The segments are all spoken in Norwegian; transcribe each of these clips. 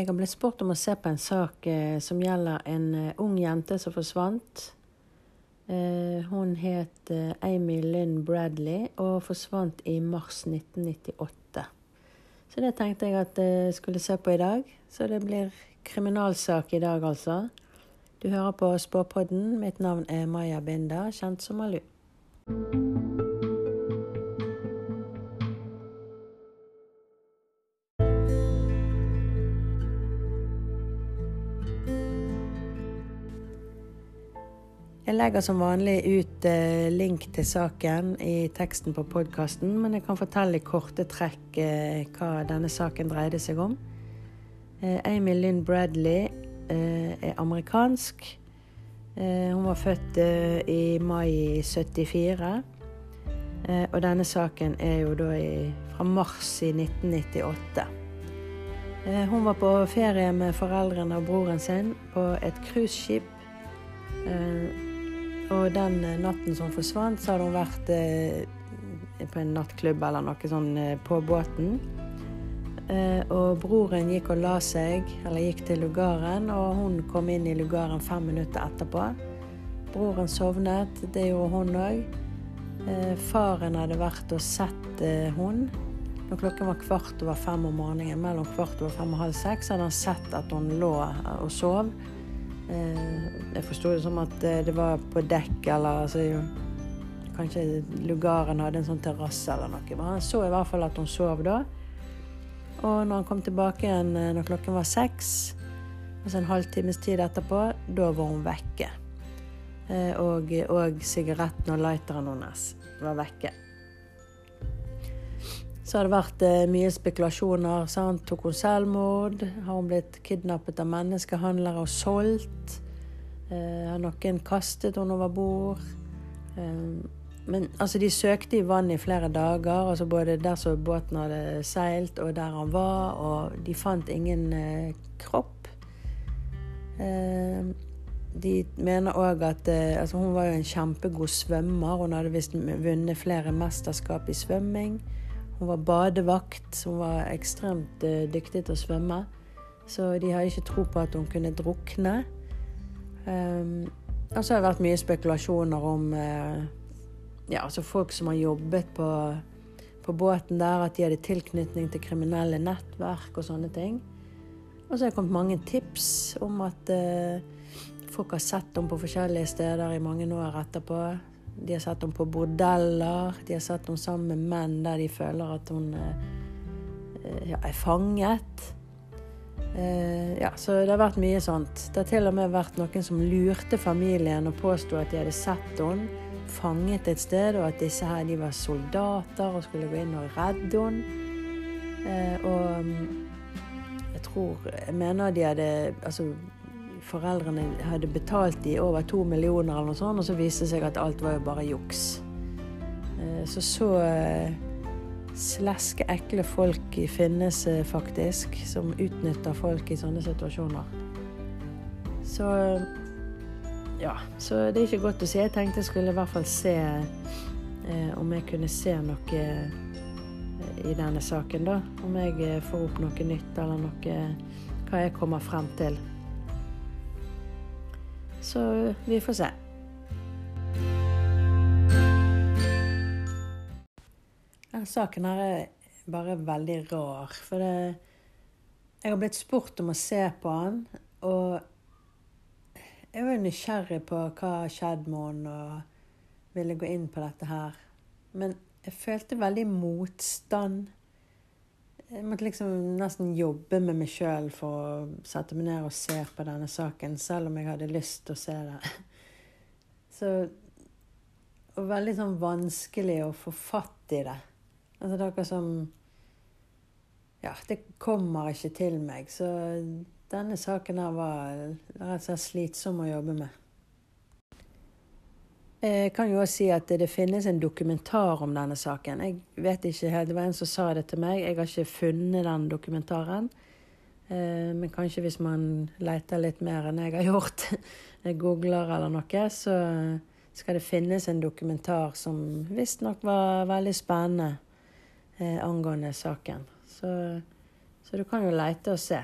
Jeg har blitt spurt om å se på en sak eh, som gjelder en eh, ung jente som forsvant. Eh, hun het eh, Amy Lynn Bradley og forsvant i mars 1998. Så det tenkte jeg at jeg skulle se på i dag. Så det blir kriminalsak i dag, altså. Du hører på Spåpodden. Mitt navn er Maja Binda, kjent som Malu. Legger som vanlig ut eh, link til saken i teksten på podkasten, men jeg kan fortelle i korte trekk eh, hva denne saken dreide seg om. Eh, Amy Lynn Bradley er amerikansk. Hun var født i mai 74. og denne saken er jo da fra mars i 1998. hun var på ferie med foreldrene og broren sin på et cruiseskip. Og den eh, natten som forsvant, så hadde hun vært eh, på en nattklubb eller noe sånn eh, på båten. Eh, og broren gikk og la seg, eller gikk til lugaren, og hun kom inn i lugaren fem minutter etterpå. Broren sovnet, det gjorde hun òg. Eh, faren hadde vært og sett eh, hun. Når klokken var kvart over fem om morgenen, mellom kvart over fem og halv seks, hadde han sett at hun lå og sov. Eh, jeg forsto det som at eh, det var på dekk, eller altså Kanskje lugaren hadde en sånn terrasse eller noe. Men han så i hvert fall at hun sov da. Og når han kom tilbake igjen eh, når klokken var seks, altså en halvtimes tid etterpå, da var hun vekke. Og, og sigaretten og lighteren hennes var vekke. Så har det vært eh, mye spekulasjoner. Sant? Tok hun selvmord? Har hun blitt kidnappet av menneskehandlere og solgt? Eh, har noen kastet henne over bord? Eh, men altså, de søkte i vann i flere dager, altså både der som båten hadde seilt, og der han var, og de fant ingen eh, kropp. Eh, de mener òg at eh, altså, hun var jo en kjempegod svømmer. Hun hadde visst vunnet flere mesterskap i svømming. Hun var badevakt, hun var ekstremt uh, dyktig til å svømme. Så de hadde ikke tro på at hun kunne drukne. Um, og så har det vært mye spekulasjoner om uh, ja, altså folk som har jobbet på, på, båten der, at de hadde tilknytning til kriminelle nettverk og sånne ting. Og så har det kommet mange tips om at uh, folk har sett dem på forskjellige steder i mange år etterpå. De har sett henne på bordeller. De har sett henne sammen med menn der de føler at hun eh, ja, er fanget. Eh, ja, så det har vært mye sånt. Det har til og med vært noen som lurte familien og påsto at de hadde sett henne fanget et sted, og at disse her de var soldater og skulle gå inn og redde henne. Eh, og mm, jeg tror Jeg mener de hadde Altså foreldrene hadde betalt i over to millioner, eller noe sånt, og så viste det seg at alt var jo bare juks. Eh, så så eh, sleske, ekle folk finnes eh, faktisk, som utnytter folk i sånne situasjoner. Så ja, så det er ikke godt å si. Jeg tenkte jeg skulle i hvert fall se eh, om jeg kunne se noe i denne saken, da. Om jeg får opp noe nytt, eller noe hva jeg kommer frem til. Så vi får se. Denne saken her er bare veldig rar. For det, jeg har blitt spurt om å se på den, og jeg var nysgjerrig på hva skjedde med henne, og ville gå inn på dette her. Men jeg følte veldig motstand jeg måtte liksom nesten jobbe med meg sjøl for å sette meg ned og se på denne saken, selv om jeg hadde lyst til å se det. Så Og veldig sånn vanskelig å få fatt i det. Altså det er akkurat som Ja, det kommer ikke til meg. Så denne saken her var rett og slett slitsom å jobbe med. Jeg kan jo også si at det finnes en dokumentar om denne saken. Jeg vet ikke helt, Det var en som sa det til meg. Jeg har ikke funnet den dokumentaren. Eh, men kanskje hvis man leter litt mer enn jeg har gjort, googler eller noe, så skal det finnes en dokumentar som visstnok var veldig spennende eh, angående saken. Så, så, du kan jo lete og se.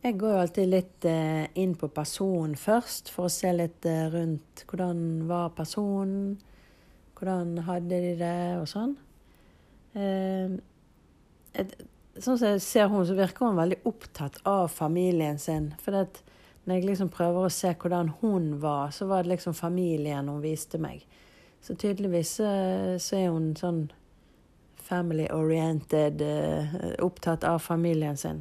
Jeg går jo alltid litt eh, inn på personen først, for å se litt eh, rundt hvordan var personen, hvordan hadde de det, og sånn. Eh, sånn som jeg ser hun, så virker hun veldig opptatt av familien sin. For det, når jeg liksom prøver å se hvordan hun var, så var det liksom familien hun viste meg. Så tydeligvis så er hun sånn family oriented, opptatt av familien sin.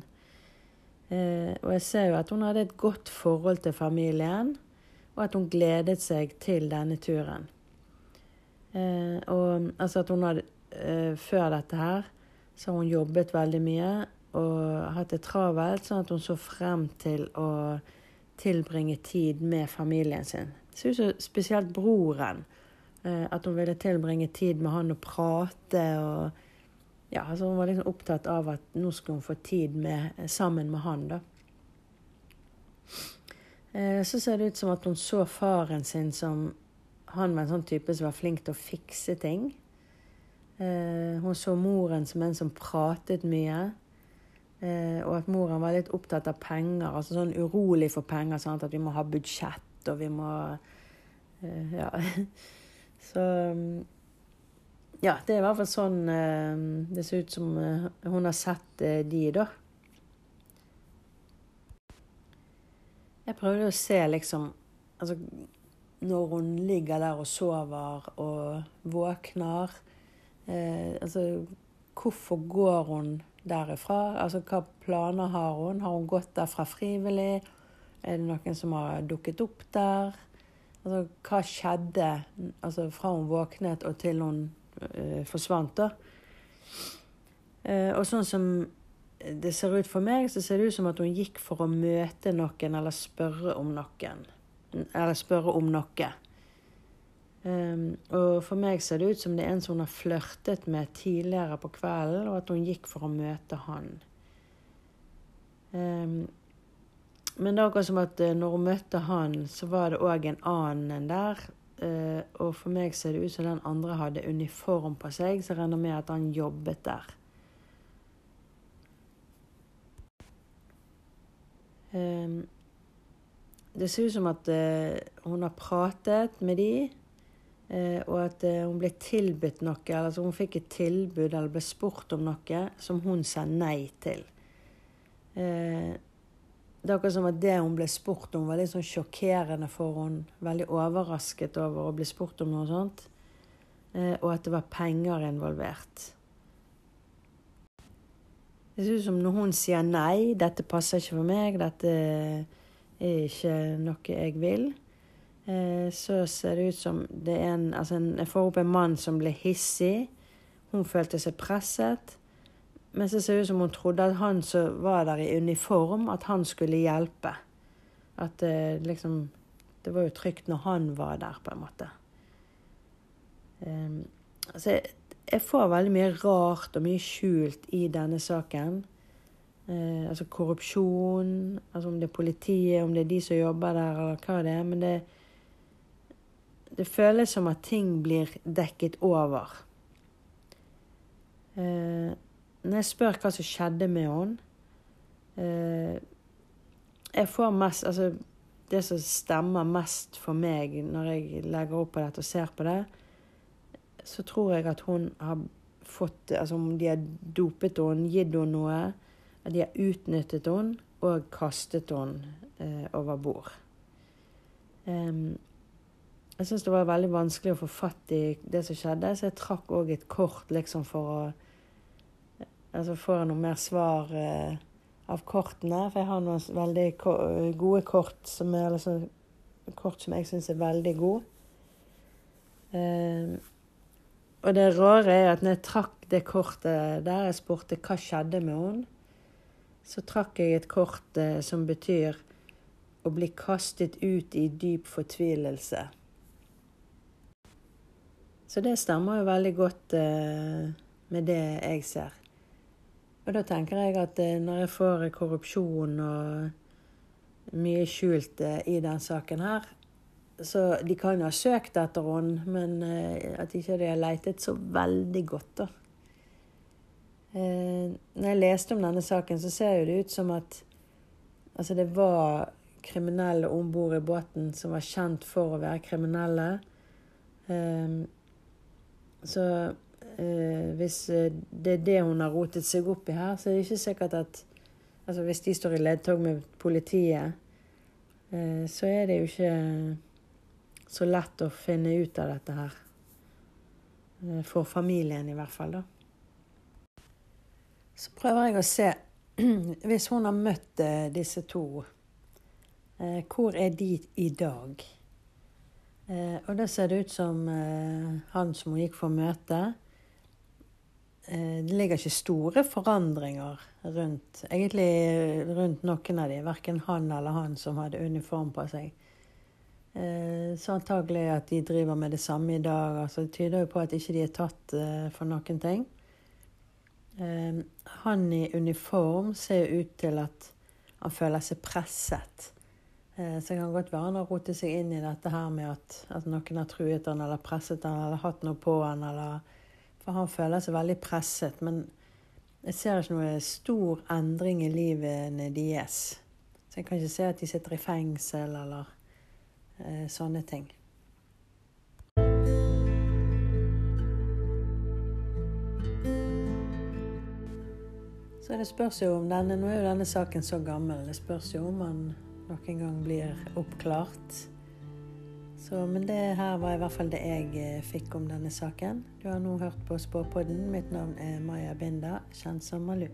Eh, og jeg ser jo at hun hadde et godt forhold til familien, og at hun gledet seg til denne turen. Eh, og altså at hun hadde eh, Før dette her så har hun jobbet veldig mye og hatt det travelt, sånn at hun så frem til å tilbringe tid med familien sin. Det ser ut som spesielt broren. At hun ville tilbringe tid med han og prate og ja, altså Hun var liksom opptatt av at nå skulle hun få tid med, sammen med han. da. Eh, så ser det ut som at hun så faren sin som Han var en sånn type som var flink til å fikse ting. Eh, hun så moren som en som pratet mye. Eh, og at moren var litt opptatt av penger, altså sånn urolig for penger. Sant? At vi må ha budsjett, og vi må Ja. Så mm, ja, det er i hvert fall sånn eh, det ser ut som eh, hun har sett eh, de, da. Jeg prøvde å se liksom Altså når hun ligger der og sover og våkner eh, Altså hvorfor går hun derifra? Altså hva planer har hun? Har hun gått derfra frivillig? Er det noen som har dukket opp der? Altså hva skjedde altså, fra hun våknet og til hun eh, forsvant, da. Eh, og sånn som det ser ut for meg, så ser det ut som at hun gikk for å møte noen eller spørre om noen. Eller spørre om noe. Um, og for meg ser det ut som det er en som hun har flørtet med tidligere på kvelden, og at hun gikk for å møte han. Um, men det er akkurat som at eh, når hun møtte han, så var det òg en annen der Uh, og for meg ser det ut som den andre hadde uniform på seg, så jeg regner med at han jobbet der. Um, det ser ut som at uh, hun har pratet med de, uh, og at hun ble tilbudt noe. Altså hun fikk et tilbud eller ble spurt om noe som hun sa nei til. Uh, det er akkurat som at det hun ble spurt om, var litt sånn sjokkerende for henne. Veldig overrasket over å bli spurt om noe sånt. Eh, og at det var penger involvert. Det ser ut som når hun sier nei, 'dette passer ikke for meg', 'dette er ikke noe jeg vil', eh, så ser det ut som det er en Altså, jeg får opp en mann som blir hissig. Hun følte seg presset. Men så ser det ut som hun trodde at han som var der i uniform, at han skulle hjelpe. At det liksom Det var jo trygt når han var der, på en måte. Um, altså, jeg, jeg, får veldig mye rart og mye skjult i denne saken. Uh, altså korrupsjon, altså om det er politiet, om det er de som jobber der, eller hva det er. Men det, det føles som at ting blir dekket over. Uh, når jeg spør hva som skjedde med henne eh, Jeg får mest Altså, det som stemmer mest for meg når jeg legger opp på dette og ser på det, så tror jeg at hun har fått Altså om de har dopet henne, gitt henne noe, at de har utnyttet henne og kastet henne eh, over bord. Um, jeg syns det var veldig vanskelig å få fatt i det som skjedde, så jeg trakk òg et kort liksom for å Altså får jeg noe mer svar eh, av kortene. For jeg har noen veldig gode kort som er altså, kort som jeg syns er veldig gode. Eh, og det rare er at når jeg trakk det kortet der jeg spurte hva skjedde med henne, så trakk jeg et kort eh, som betyr å bli kastet ut i dyp fortvilelse. Så det stemmer jo veldig godt eh, med det jeg ser. Og da tenker jeg at eh, når jeg får korrupsjon og mye skjult eh, i den saken her Så de kan jo ha søkt etter henne, men eh, at ikke de har leitet så veldig godt, da. Når jeg leste om denne saken, så ser jo det ut som at Altså, det var kriminelle om bord i båten som var kjent for å være kriminelle. Så hvis det er det hun har rotet seg opp i her, så er det ikke sikkert at Altså hvis de står i ledtog med politiet, uh, så er det jo ikke så lett å finne ut av dette her. For familien, i hvert fall, da. Så prøver jeg å se Hvis hun har møtt disse to Eh, hvor er de i dag? Eh, og da ser det ut som eh, han som hun gikk for møte Det ligger ikke store forandringer rundt egentlig rundt noen av de, verken han eller han som hadde uniform på seg. Så antagelig at de driver med det samme i dag. altså Det tyder jo på at ikke de er tatt for noen ting. Han i uniform ser ut til at han føler seg presset. Eh, så det kan godt være han har rotet seg inn i dette her med at, at noen har truet han eller presset han eller hatt noe på han, eller For han føler seg veldig presset. Men jeg ser ikke noe stor endring i livene deres. Så jeg kan ikke se at de sitter i fengsel eller eh, sånne ting. Så det spørs jo om denne Nå er jo denne saken så gammel. Det spørs jo om han noen gang blir oppklart. Så, men det her var i hvert fall det jeg eh, fikk om denne saken. Du har nå hørt på Spåpodden. Mitt navn er Maja Binda, kjent som Malu.